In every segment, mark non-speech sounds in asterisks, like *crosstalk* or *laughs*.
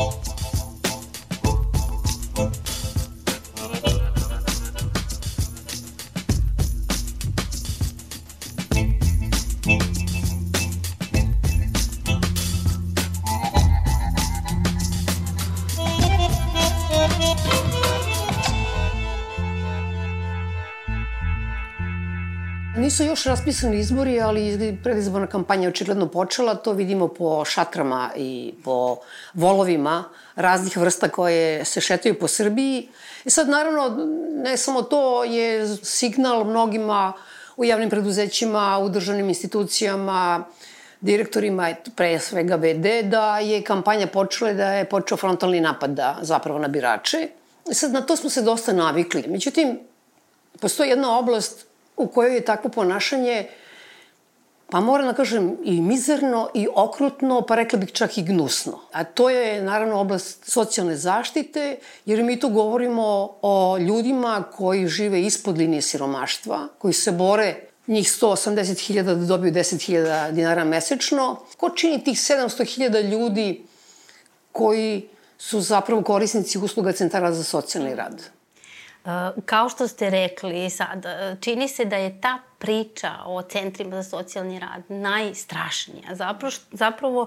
Thank you. Još raspisani izbori, ali predizborna kampanja je očigledno počela. To vidimo po šatrama i po volovima raznih vrsta koje se šetaju po Srbiji. I sad, naravno, ne samo to je signal mnogima u javnim preduzećima, u državnim institucijama, direktorima, pre svega BD, da je kampanja počela da je počeo frontalni napad da, zapravo na birače. Sad, na to smo se dosta navikli. Međutim, postoji jedna oblast u kojoj je takvo ponašanje pa moram da kažem i mizerno i okrutno, pa rekla bih čak i gnusno. A to je naravno oblast socijalne zaštite, jer mi tu govorimo o ljudima koji žive ispod linije siromaštva, koji se bore njih 180.000 da dobiju 10.000 dinara mesečno. Ko čini tih 700.000 ljudi koji su zapravo korisnici usluga centara za socijalni rad? Kao što ste rekli sad, čini se da je ta priča o centrima za socijalni rad najstrašnija. Zapravo, zapravo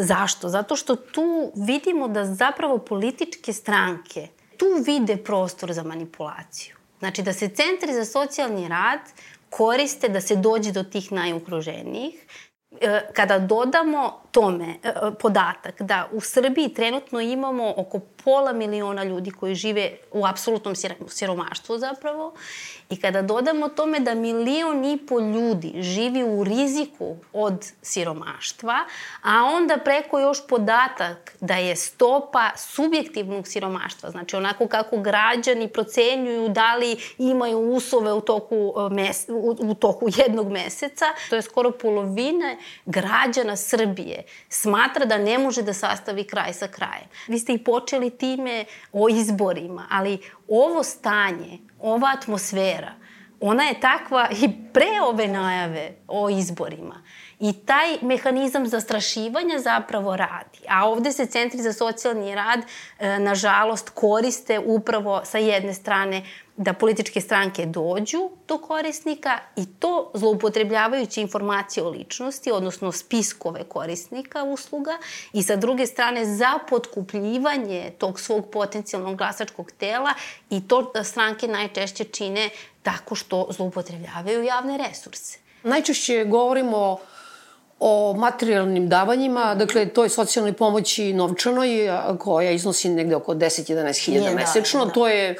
zašto? Zato što tu vidimo da zapravo političke stranke tu vide prostor za manipulaciju. Znači da se centri za socijalni rad koriste da se dođe do tih najugroženijih kada dodamo tome e, podatak da u Srbiji trenutno imamo oko pola miliona ljudi koji žive u apsolutnom siromaštvu zapravo i kada dodamo tome da milion i po ljudi živi u riziku od siromaštva, a onda preko još podatak da je stopa subjektivnog siromaštva, znači onako kako građani procenjuju da li imaju uslove u toku, e, mes, u, u toku jednog meseca, to je skoro polovina građana Srbije smatra da ne može da sastavi kraj sa krajem. Vi ste i počeli time o izborima, ali ovo stanje, ova atmosfera, ona je takva i pre ove najave o izborima. I taj mehanizam zastrašivanja zapravo radi. A ovde se centri za socijalni rad, e, nažalost, koriste upravo sa jedne strane da političke stranke dođu do korisnika i to zloupotrebljavajući informacije o ličnosti, odnosno spiskove korisnika usluga i sa druge strane za potkupljivanje tog svog potencijalnog glasačkog tela i to stranke najčešće čine tako što zloupotrebljavaju javne resurse. Najčešće govorimo o materijalnim davanjima, dakle, toj socijalnoj pomoći novčanoj, koja iznosi negde oko 10-11 hiljada da, mesečno, da, da. to je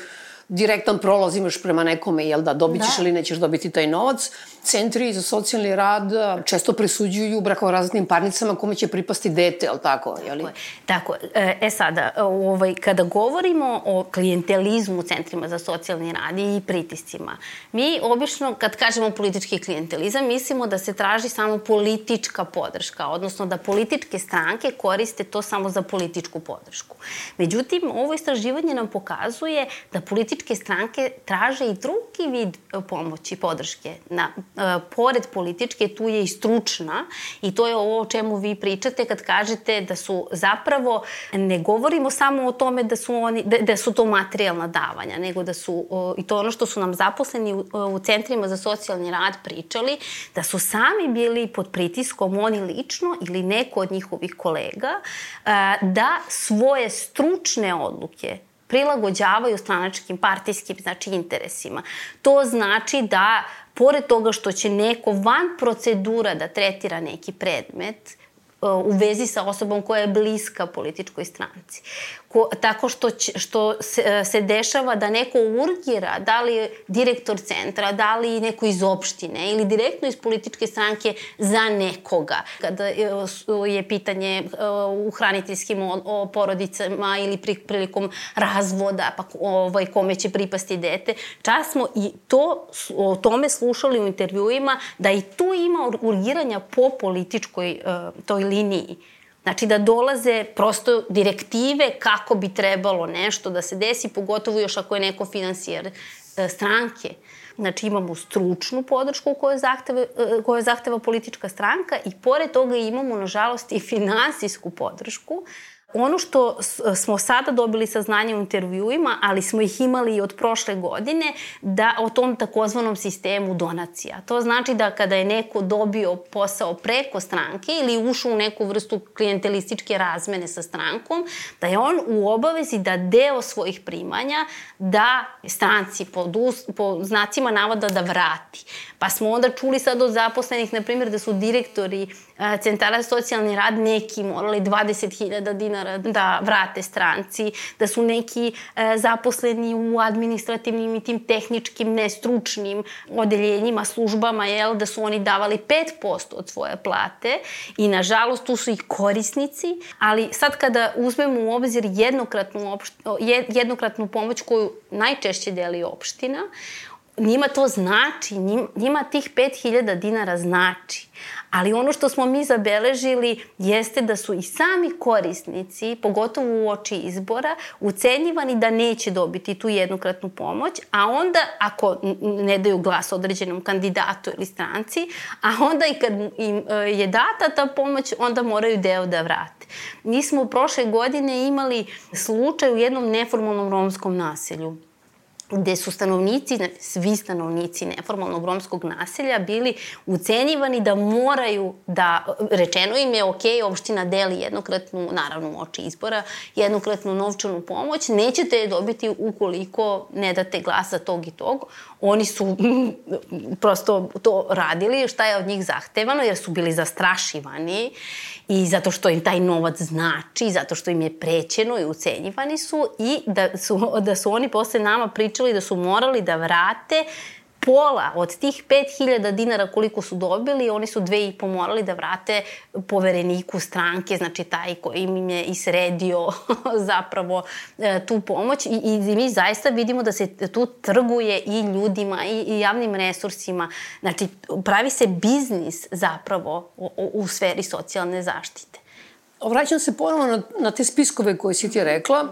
direktan prolaz imaš prema nekome, jel da, dobit ćeš da. ili nećeš dobiti taj novac. Centri za socijalni rad često presuđuju brakoraznim parnicama kome će pripasti dete, jel tako? Jeli? Tako, tako. E, e sada, ovaj, kada govorimo o klijentelizmu u centrima za socijalni rad i pritiscima, mi obično, kad kažemo politički klijentelizam, mislimo da se traži samo politička podrška, odnosno da političke stranke koriste to samo za političku podršku. Međutim, ovo istraživanje nam pokazuje da politički političke stranke traže i drugi vid e, pomoći, podrške. Na, e, pored političke, tu je i stručna i to je ovo o čemu vi pričate kad kažete da su zapravo, ne govorimo samo o tome da su, oni, da, da su to materijalna davanja, nego da su, i to ono što su nam zaposleni u, u centrima za socijalni rad pričali, da su sami bili pod pritiskom, oni lično ili neko od njihovih kolega, e, da svoje stručne odluke prilagođavaju stranačkim partijskim znači interesima. To znači da pored toga što će neko van procedura da tretira neki predmet, u vezi sa osobom koja je bliska političkoj stranci ko, tako što, što se, se dešava da neko urgira, da li direktor centra, da li neko iz opštine ili direktno iz političke stranke za nekoga. Kada je pitanje e, u hraniteljskim porodicama ili pri, prilikom razvoda, pa ovaj, kome će pripasti dete, čas smo i to, o tome slušali u intervjuima da i tu ima urgiranja po političkoj e, toj liniji. Znači da dolaze prosto direktive kako bi trebalo nešto da se desi, pogotovo još ako je neko finansijer e, stranke. Znači imamo stručnu podršku koju zahteva, koju zahteva politička stranka i pored toga imamo, nažalost, i finansijsku podršku Ono što smo sada dobili saznanje u intervjuima, ali smo ih imali i od prošle godine, da o tom takozvanom sistemu donacija. To znači da kada je neko dobio posao preko stranke ili ušao u neku vrstu klijentelističke razmene sa strankom, da je on u obavezi da deo svojih primanja da stranci po, po znacima navoda da vrati. Pa smo onda čuli sad od zaposlenih, na primjer, da su direktori centara socijalni rad neki morali 20.000 dinara da vrate stranci, da su neki zaposleni u administrativnim i tim tehničkim, nestručnim odeljenjima, službama, jel, da su oni davali 5% od svoje plate i nažalost tu su i korisnici, ali sad kada uzmemo u obzir jednokratnu, opšt, jednokratnu pomoć koju najčešće deli opština, njima to znači, njima tih 5000 dinara znači. Ali ono što smo mi zabeležili jeste da su i sami korisnici, pogotovo u oči izbora, ucenjivani da neće dobiti tu jednokratnu pomoć, a onda ako ne daju glas određenom kandidatu ili stranci, a onda i kad im e, je data ta pomoć, onda moraju deo da vrate. Mi smo prošle godine imali slučaj u jednom neformalnom romskom naselju gde su stanovnici, svi stanovnici neformalnog romskog naselja bili ucenjivani da moraju da, rečeno im je ok, opština deli jednokratnu, naravno oči izbora, jednokratnu novčanu pomoć, nećete je dobiti ukoliko ne date glasa tog i tog. Oni su prosto to radili, šta je od njih zahtevano, jer su bili zastrašivani i zato što im taj novac znači, zato što im je prećeno i ucenjivani su i da su, da su oni posle nama pričali da su morali da vrate pola od tih 5000 dinara koliko su dobili, oni su dve i po morali da vrate povereniku stranke, znači taj koji im je isredio *laughs* zapravo e, tu pomoć I, i mi zaista vidimo da se tu trguje i ljudima i, i javnim resursima. Znači pravi se biznis zapravo u, u sferi socijalne zaštite. Vraćam se ponovo na, na te spiskove koje si ti rekla.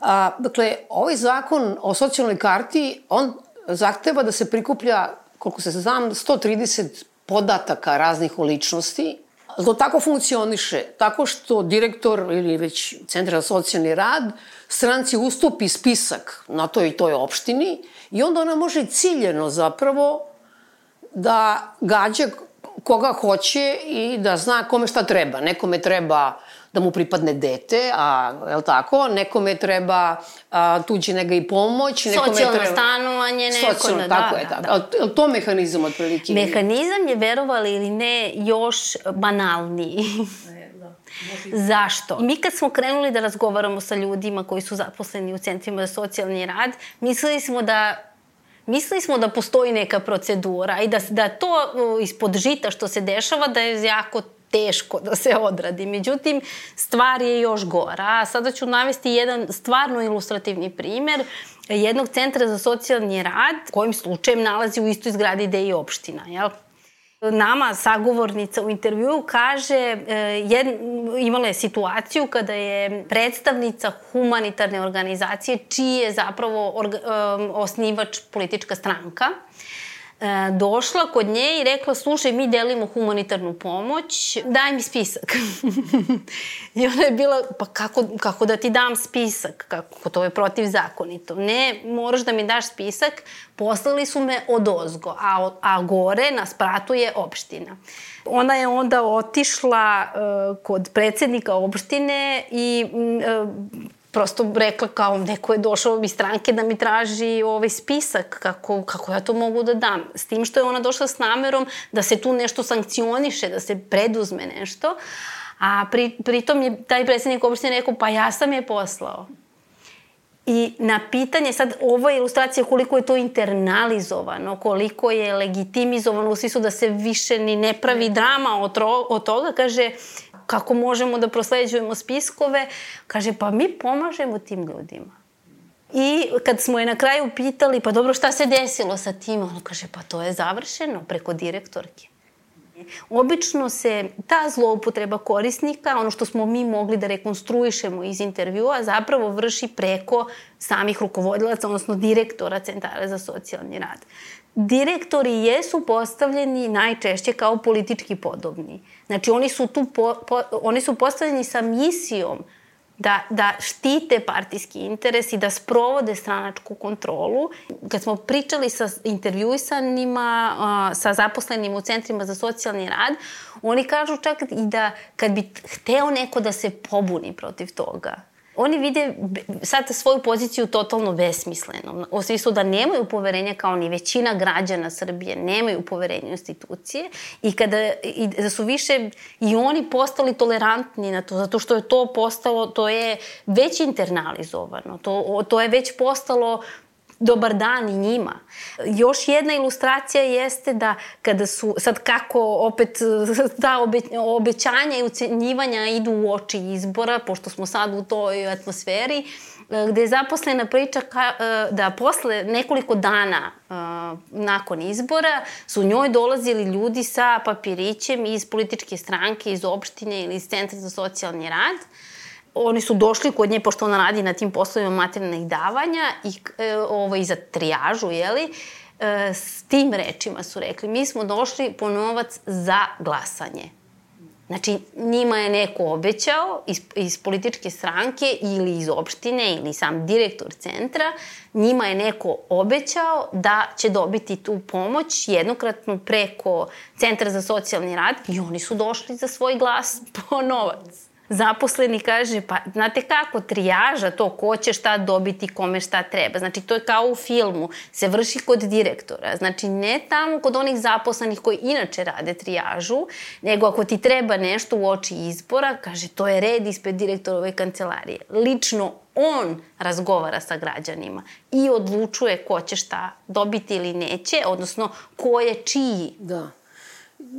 A, dakle, ovaj zakon o socijalnoj karti, on zahteva da se prikuplja, koliko se znam, 130 podataka raznih o ličnosti. To tako funkcioniše, tako što direktor ili već centra za socijalni rad stranci ustupi spisak na toj i toj opštini i onda ona može ciljeno zapravo da gađa koga hoće i da zna kome šta treba. Nekome treba da mu pripadne dete, a je li tako? Nekome treba a, tuđi nega i pomoć. Nekome Socijalno treba... stanovanje, neko Socijalno, da, tako da, je, tako. Da. Je to mehanizam otprilike? Mehanizam je, verovali ili ne, još banalniji. Da. Zašto? Mi kad smo krenuli da razgovaramo sa ljudima koji su zaposleni u centrima za socijalni rad, mislili smo da mislili smo da postoji neka procedura i da, da to ispod žita što se dešava da je jako teško da se odradi. Međutim, stvar je još gora. A sada ću navesti jedan stvarno ilustrativni primer jednog centra za socijalni rad, kojim slučajem nalazi u istoj zgradi gde i opština. Jel? Nama sagovornica u intervjuu kaže, e, jed, imala je situaciju kada je predstavnica humanitarne organizacije, čiji je zapravo orga, um, osnivač politička stranka, e, došla kod nje i rekla, slušaj, mi delimo humanitarnu pomoć, daj mi spisak. *laughs* I ona je bila, pa kako, kako da ti dam spisak? Kako to je protivzakonito? Ne, moraš da mi daš spisak. Poslali su me od ozgo, a, a gore na spratu je opština. Ona je onda otišla uh, kod predsednika opštine i uh, prosto rekla kao neko je došao iz stranke da mi traži ovaj spisak kako, kako ja to mogu da dam. S tim što je ona došla s namerom da se tu nešto sankcioniše, da se preduzme nešto. A pri, pritom je taj predsednik opštine rekao pa ja sam je poslao. I na pitanje, sad ovo je ilustracija koliko je to internalizovano, koliko je legitimizovano u smislu da se više ni ne pravi drama od, od toga, kaže kako možemo da prosleđujemo spiskove, kaže pa mi pomažemo tim ljudima. I kad smo je na kraju pitali, pa dobro šta se desilo sa tim, ono kaže pa to je završeno preko direktorke. Obično se ta zloupotreba korisnika, ono što smo mi mogli da rekonstruišemo iz intervjua, zapravo vrši preko samih rukovodilaca, odnosno direktora centara za socijalni rad. Direktori jesu postavljeni najčešće kao politički podobni. Znači, oni su, tu po, po, oni su postavljeni sa misijom da, da štite partijski interes i da sprovode stranačku kontrolu. Kad smo pričali sa intervjuisanima, sa zaposlenim u centrima za socijalni rad, oni kažu čak i da kad bi hteo neko da se pobuni protiv toga, oni vide sad svoju poziciju totalno besmislenom. U smislu da nemaju poverenja kao ni većina građana Srbije, nemaju poverenja institucije i kada i da su više i oni postali tolerantni na to, zato što je to postalo, to je već internalizovano, to, to je već postalo dobar dan i njima. Još jedna ilustracija jeste da kada su, sad kako opet *laughs* ta obe, obećanja i ucenjivanja idu u oči izbora, pošto smo sad u toj atmosferi, gde je zaposlena priča ka, da posle nekoliko dana nakon izbora su njoj dolazili ljudi sa papirićem iz političke stranke, iz opštine ili iz Centra za socijalni rad, oni su došli kod nje, pošto ona radi na tim poslovima materijalnih davanja i, e, i za trijažu, jeli, e, s tim rečima su rekli, mi smo došli po novac za glasanje. Znači, njima je neko obećao iz, iz političke stranke ili iz opštine ili sam direktor centra, njima je neko obećao da će dobiti tu pomoć jednokratno preko Centra za socijalni rad i oni su došli za svoj glas po novac zaposleni kaže, pa znate kako, trijaža to ko će šta dobiti, kome šta treba. Znači, to je kao u filmu, se vrši kod direktora. Znači, ne tamo kod onih zaposlenih koji inače rade trijažu, nego ako ti treba nešto u oči izbora, kaže, to je red ispred direktorove kancelarije. Lično on razgovara sa građanima i odlučuje ko će šta dobiti ili neće, odnosno ko je čiji. Da.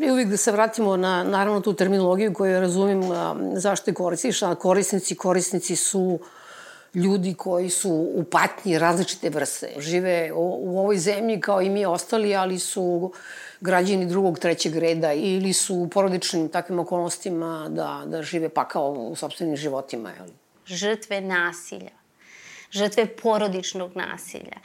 I uvijek da se vratimo na, naravno, tu terminologiju koju razumim a, zašto je korisniš, a korisnici, korisnici su ljudi koji su u patnji različite vrste. Žive u, ovoj zemlji kao i mi ostali, ali su građani drugog, trećeg reda ili su u porodičnim takvim okolnostima da, da žive pakao u sobstvenim životima. Jel? Žrtve nasilja, žrtve porodičnog nasilja.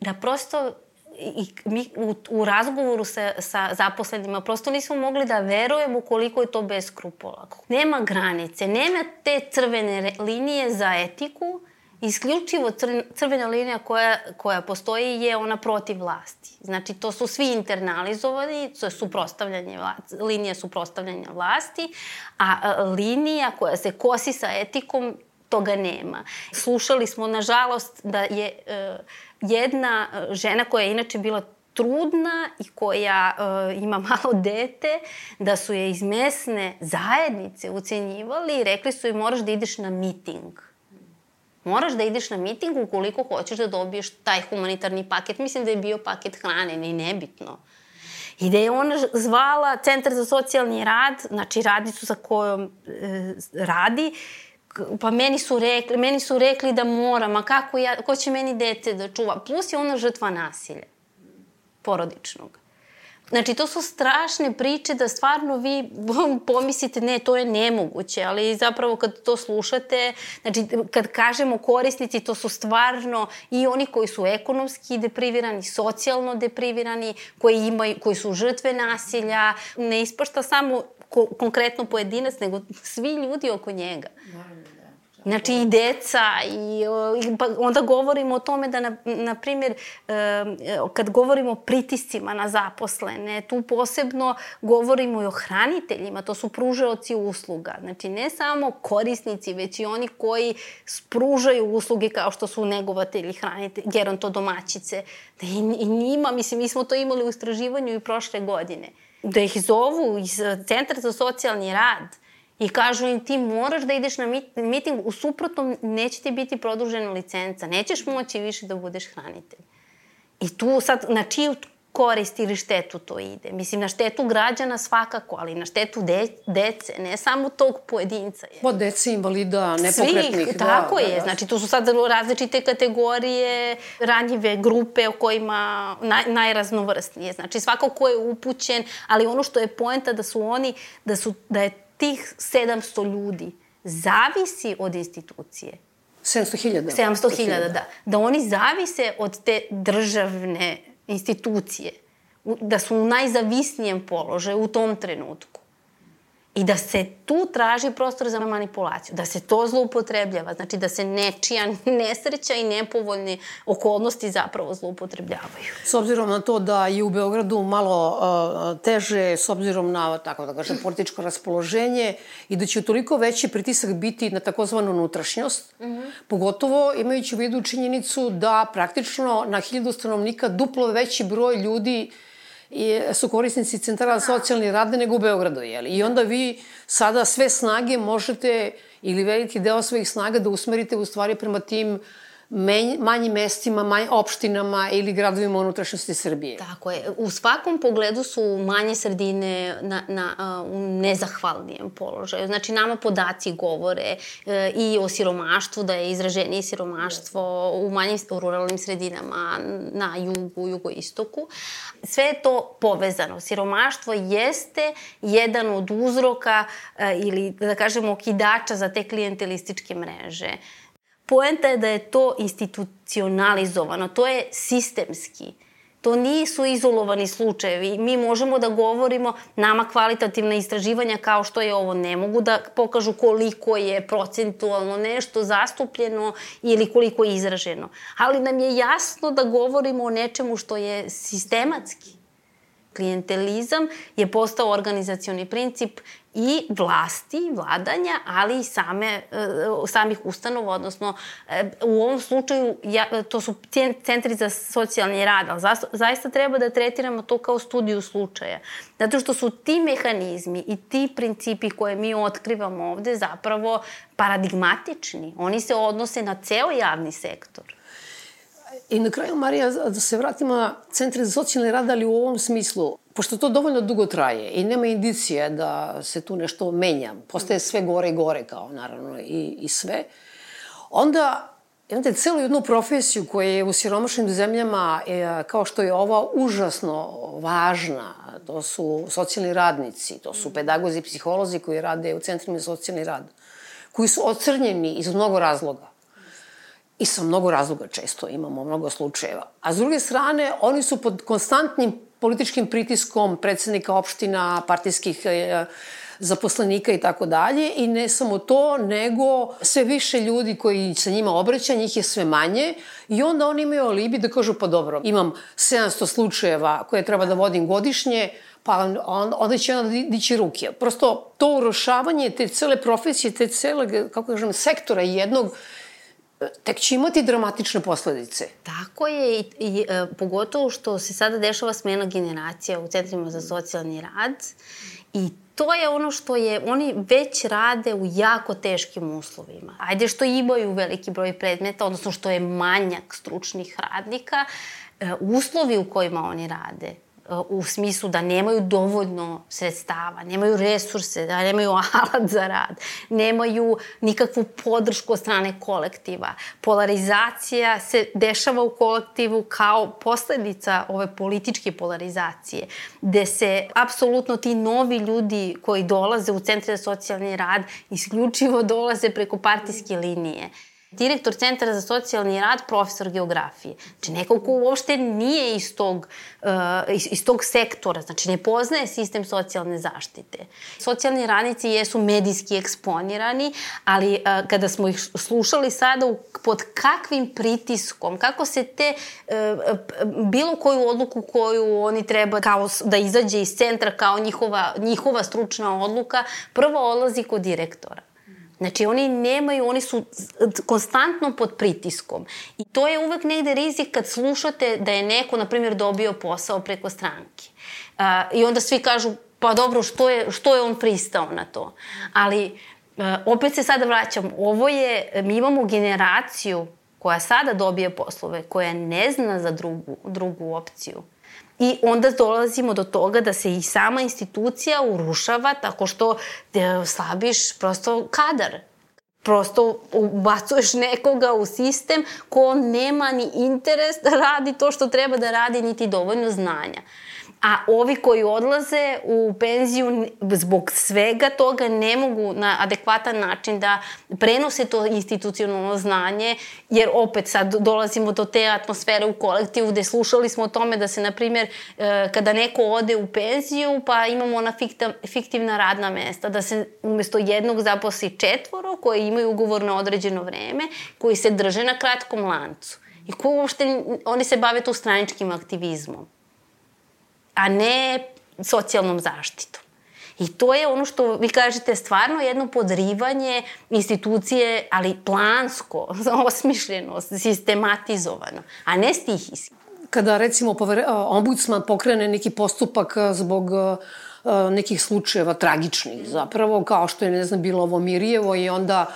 Da prosto i mi u, u razgovoru sa, sa zaposlenima prosto nismo mogli da verujemo koliko je to bez skrupula. Nema granice, nema te crvene linije za etiku, isključivo crvena linija koja, koja postoji je ona protiv vlasti. Znači, to su svi internalizovani, to je suprostavljanje vlasti, linija suprostavljanja vlasti, a, a linija koja se kosi sa etikom, toga nema. Slušali smo, nažalost, da je... E, jedna e, žena koja je inače bila trudna i koja uh, ima *laughs* malo dete, da su je iz mesne zajednice ucenjivali i rekli su joj moraš da ideš na miting. Moraš da ideš na miting ukoliko hoćeš da dobiješ taj humanitarni paket. Mislim da je bio paket hrane, ne nebitno. I da je ona zvala Centar za socijalni rad, znači radicu sa kojom e, radi, pa meni su rekli, meni su rekli da moram, a kako ja, ko će meni dete da čuva? Plus je ona žrtva nasilja porodičnog. Znači, to su strašne priče da stvarno vi *laughs* pomislite, ne, to je nemoguće, ali zapravo kad to slušate, znači, kad kažemo korisnici, to su stvarno i oni koji su ekonomski deprivirani, socijalno deprivirani, koji, imaju, koji su žrtve nasilja, ne ispašta samo ko, konkretno pojedinac, nego svi ljudi oko njega. Naravno. Znači i deca i, i pa onda govorimo o tome da na, na primjer kad govorimo o pritiscima na zaposlene, tu posebno govorimo i o hraniteljima, to su pružaoci usluga. Znači ne samo korisnici, već i oni koji spružaju usluge kao što su negovatelji, hranitelji, gerontodomaćice. Da i, i njima, mislim, mi smo to imali u istraživanju i prošle godine. Da ih zovu iz Centra za socijalni rad, I kažu im ti moraš da ideš na miting, u suprotnom neće ti biti produžena licenca, nećeš moći više da budeš hranitelj. I tu sad, na čiju korist ili štetu to ide. Mislim, na štetu građana svakako, ali na štetu de, dece, ne samo tog pojedinca. Je. Po dece, invalida, nepokretnih. Svih, da, tako da, je. Da. Znači, to su sad različite kategorije, ranjive grupe o kojima naj, najraznovrsnije. Znači, svako ko je upućen, ali ono što je poenta da su oni, da, su, da je tih 700 ljudi zavisi od institucije. 700.000. 700.000, da. Da oni zavise od te državne institucije, da su u najzavisnijem položaju u tom trenutku. I da se tu traži prostor za manipulaciju, da se to zloupotrebljava, znači da se nečija *laughs* nesreća i nepovoljne okolnosti zapravo zloupotrebljavaju. S obzirom na to da je u Beogradu malo uh, teže, s obzirom na, tako da kažem, političko raspoloženje i da će toliko veći pritisak biti na takozvanu unutrašnjost, mm -hmm. pogotovo imajući u vidu činjenicu da praktično na hiljadu stanovnika duplo veći broj ljudi i su korisnici centara socijalni rade nego u Beogradu, jeli? I onda vi sada sve snage možete ili veliki deo svojih snaga da usmerite u stvari prema tim manjim mestima, manj, opštinama ili gradovima unutrašnjosti Srbije. Tako je. U svakom pogledu su manje sredine na, na, u nezahvalnijem položaju. Znači, nama podaci govore e, i o siromaštvu, da je izraženije siromaštvo u manjim u ruralnim sredinama na jugu, jugoistoku. Sve je to povezano. Siromaštvo jeste jedan od uzroka e, ili, da kažemo, okidača za te klijentelističke mreže. Poenta je da je to institucionalizovano, to je sistemski. To nisu izolovani slučajevi. Mi možemo da govorimo, nama kvalitativna istraživanja kao što je ovo ne mogu da pokažu koliko je procentualno nešto zastupljeno ili koliko je izraženo. Ali nam je jasno da govorimo o nečemu što je sistematski. Klientelizam je postao organizacioni princip i vlasti, vladanja, ali i same, e, samih ustanova, odnosno e, u ovom slučaju ja, to su centri za socijalni rad, ali zaista treba da tretiramo to kao studiju slučaja. Zato što su ti mehanizmi i ti principi koje mi otkrivamo ovde zapravo paradigmatični. Oni se odnose na ceo javni sektor. I na kraju, Marija, da se vratimo na centre za socijalni rad, ali u ovom smislu, pošto to dovoljno dugo traje i nema indicije da se tu nešto menja, postaje sve gore i gore kao naravno i, i sve, onda imate celu jednu profesiju koja je u siromašnim zemljama, e, kao što je ova, užasno važna. To su socijalni radnici, to su pedagozi i psiholozi koji rade u centrima za socijalni rad, koji su ocrnjeni iz mnogo razloga i sa mnogo razloga često imamo mnogo slučajeva. A s druge strane, oni su pod konstantnim političkim pritiskom predsednika opština, partijskih e, zaposlenika i tako dalje i ne samo to, nego sve više ljudi koji se njima obraća, njih je sve manje i onda oni imaju alibi da kažu pa dobro, imam 700 slučajeva koje treba da vodim godišnje, pa onda će onda dići ruke. Prosto to urošavanje te cele profesije, te cele, kako kažem, sektora jednog tek će imati dramatične posledice. Tako je i, i e, pogotovo što se sada dešava smena generacija u centrima za socijalni rad i to je ono što je, oni već rade u jako teškim uslovima. Ajde što imaju veliki broj predmeta, odnosno što je manjak stručnih radnika, e, uslovi u kojima oni rade u smislu da nemaju dovoljno sredstava, nemaju resurse, da nemaju *laughs* alat za rad, nemaju nikakvu podršku od strane kolektiva. Polarizacija se dešava u kolektivu kao posledica ove političke polarizacije, gde se apsolutno ti novi ljudi koji dolaze u centre za socijalni rad isključivo dolaze preko partijske linije direktor Centra za socijalni rad, profesor geografije. Znači, neko ko uopšte nije iz tog, uh, iz, iz tog sektora, znači ne poznaje sistem socijalne zaštite. Socijalni radnici jesu medijski eksponirani, ali uh, kada smo ih slušali sada u, pod kakvim pritiskom, kako se te uh, bilo koju odluku koju oni treba kao da izađe iz centra kao njihova, njihova stručna odluka, prvo odlazi kod direktora. Znači, oni nemaju, oni su konstantno pod pritiskom. I to je uvek negde rizik kad slušate da je neko, na primjer, dobio posao preko stranke. I onda svi kažu, pa dobro, što je, što je on pristao na to? Ali, uh, opet se sada vraćam, ovo je, mi imamo generaciju koja sada dobije poslove, koja ne zna za drugu, drugu opciju. I onda dolazimo do toga da se i sama institucija urušava tako što e, slabiš prosto kadar prosto ubacuješ nekoga u sistem ko nema ni interes da radi to što treba da radi, niti dovoljno znanja a ovi koji odlaze u penziju zbog svega toga ne mogu na adekvatan način da prenose to institucionalno znanje, jer opet sad dolazimo do te atmosfere u kolektivu gde slušali smo o tome da se, na primjer, e, kada neko ode u penziju, pa imamo ona fiktivna radna mesta, da se umesto jednog zaposli četvoro koji imaju ugovor na određeno vreme, koji se drže na kratkom lancu. I ko uopšte, oni se bave tu straničkim aktivizmom a ne socijalnom zaštitom. I to je ono što vi kažete stvarno jedno podrivanje institucije, ali plansko, *laughs* osmišljeno, sistematizovano, a ne stihijski. Kada recimo ombudsman pokrene neki postupak zbog nekih slučajeva tragičnih zapravo, kao što je, ne znam, bilo ovo Mirjevo i onda uh,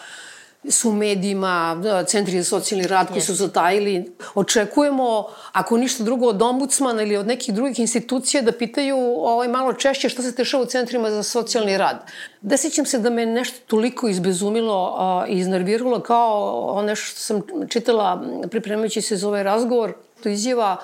su medijima, da, centri za socijalni rad koji su zatajili. Očekujemo, ako ništa drugo od ombudsmana ili od nekih drugih institucija, da pitaju ovaj, malo češće šta se dešava u centrima za socijalni rad. Desećam se da me nešto toliko izbezumilo i iznerviralo kao nešto što sam čitala pripremajući se za ovaj razgovor. To izjava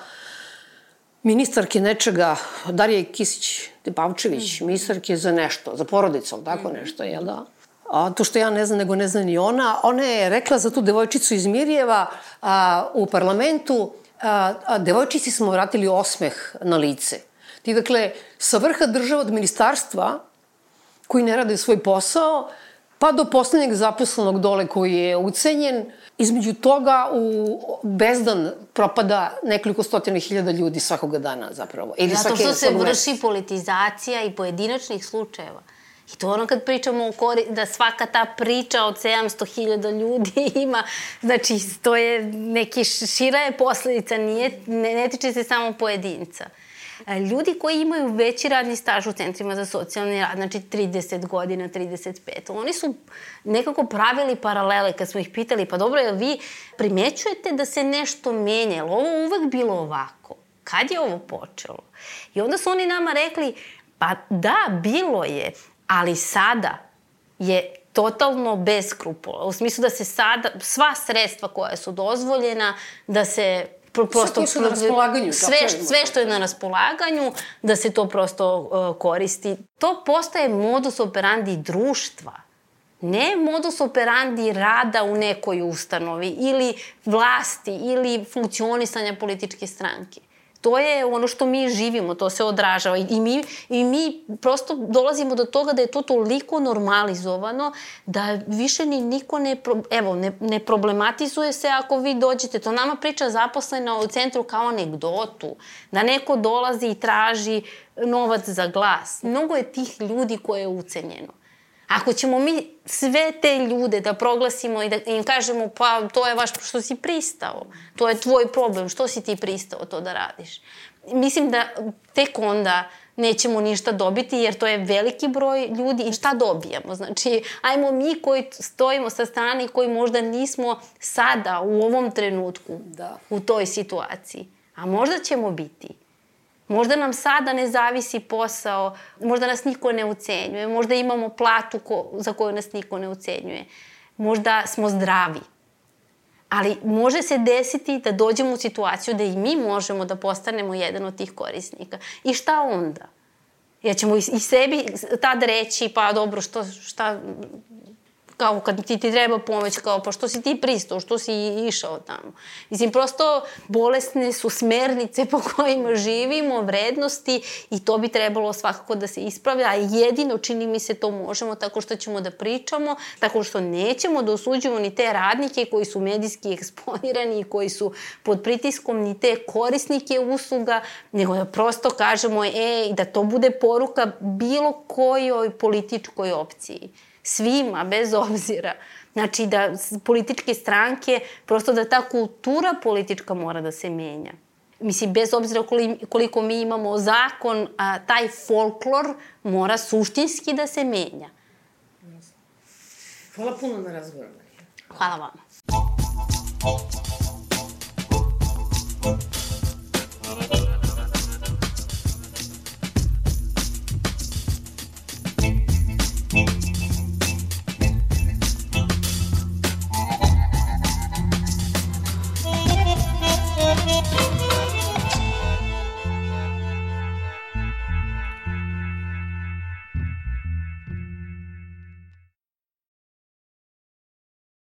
ministarke nečega, Darije Kisić-Tepavčević, mm. ministarke za nešto, za porodicu, tako mm. nešto, jel da? A, to što ja ne znam, nego ne zna ni ona, ona je rekla za tu devojčicu iz Mirjeva a, u parlamentu, a, a, devojčici smo vratili osmeh na lice. Ti, dakle, sa vrha država od ministarstva, koji ne rade svoj posao, pa do poslednjeg zaposlenog dole koji je ucenjen, između toga u bezdan propada nekoliko stotina hiljada ljudi svakoga dana zapravo. Ili Zato što se vrši politizacija i pojedinačnih slučajeva. I to ono kad pričamo o kori, da svaka ta priča od 700.000 ljudi *laughs* ima, znači to je neki šira je posledica, nije, ne, ne tiče se samo pojedinca. E, ljudi koji imaju veći radni staž u centrima za socijalni rad, znači 30 godina, 35, oni su nekako pravili paralele kad smo ih pitali, pa dobro, jel vi primećujete da se nešto menja, jel ovo uvek bilo ovako? Kad je ovo počelo? I onda su oni nama rekli, pa da, bilo je, ali sada je totalno bez skrupula. U smislu da se sada, sva sredstva koja su dozvoljena, da se pro, prosto... Sve na raspolaganju. Sve, sve što je na raspolaganju, da se to prosto uh, koristi. To postaje modus operandi društva. Ne modus operandi rada u nekoj ustanovi ili vlasti ili funkcionisanja političke stranke to je ono što mi živimo, to se odražava i mi, i mi prosto dolazimo do toga da je to toliko normalizovano da više ni niko ne, evo, ne, ne problematizuje se ako vi dođete, to nama priča zaposlena u centru kao anegdotu, da neko dolazi i traži novac za glas. Mnogo je tih ljudi koje je ucenjeno. Ako ćemo mi sve te ljude da proglasimo i da im kažemo pa to je vaš što si pristao, to je tvoj problem, što si ti pristao to da radiš. Mislim da tek onda nećemo ništa dobiti jer to je veliki broj ljudi i šta dobijamo? Znači, ajmo mi koji stojimo sa strane i koji možda nismo sada u ovom trenutku da. u toj situaciji, a možda ćemo biti. Možda nam sada ne zavisi posao, možda nas niko ne ucenjuje, možda imamo platu ko, za koju nas niko ne ucenjuje, možda smo zdravi. Ali može se desiti da dođemo u situaciju da i mi možemo da postanemo jedan od tih korisnika. I šta onda? Ja ćemo i sebi tad reći, pa dobro, što, šta, kao kad ti, ti treba pomoć, kao pa što si ti pristao, što si išao tamo. Mislim, prosto bolesne su smernice po kojima živimo, vrednosti i to bi trebalo svakako da se ispravlja, a jedino čini mi se to možemo tako što ćemo da pričamo, tako što nećemo da osuđujemo ni te radnike koji su medijski eksponirani i koji su pod pritiskom, ni te korisnike usluga, nego da prosto kažemo, ej, da to bude poruka bilo kojoj političkoj opciji svima, bez obzira. Znači da političke stranke, prosto da ta kultura politička mora da se menja. Mislim, bez obzira koliko mi imamo zakon, a, taj folklor mora suštinski da se menja. Hvala puno na razgovoru. Hvala vama.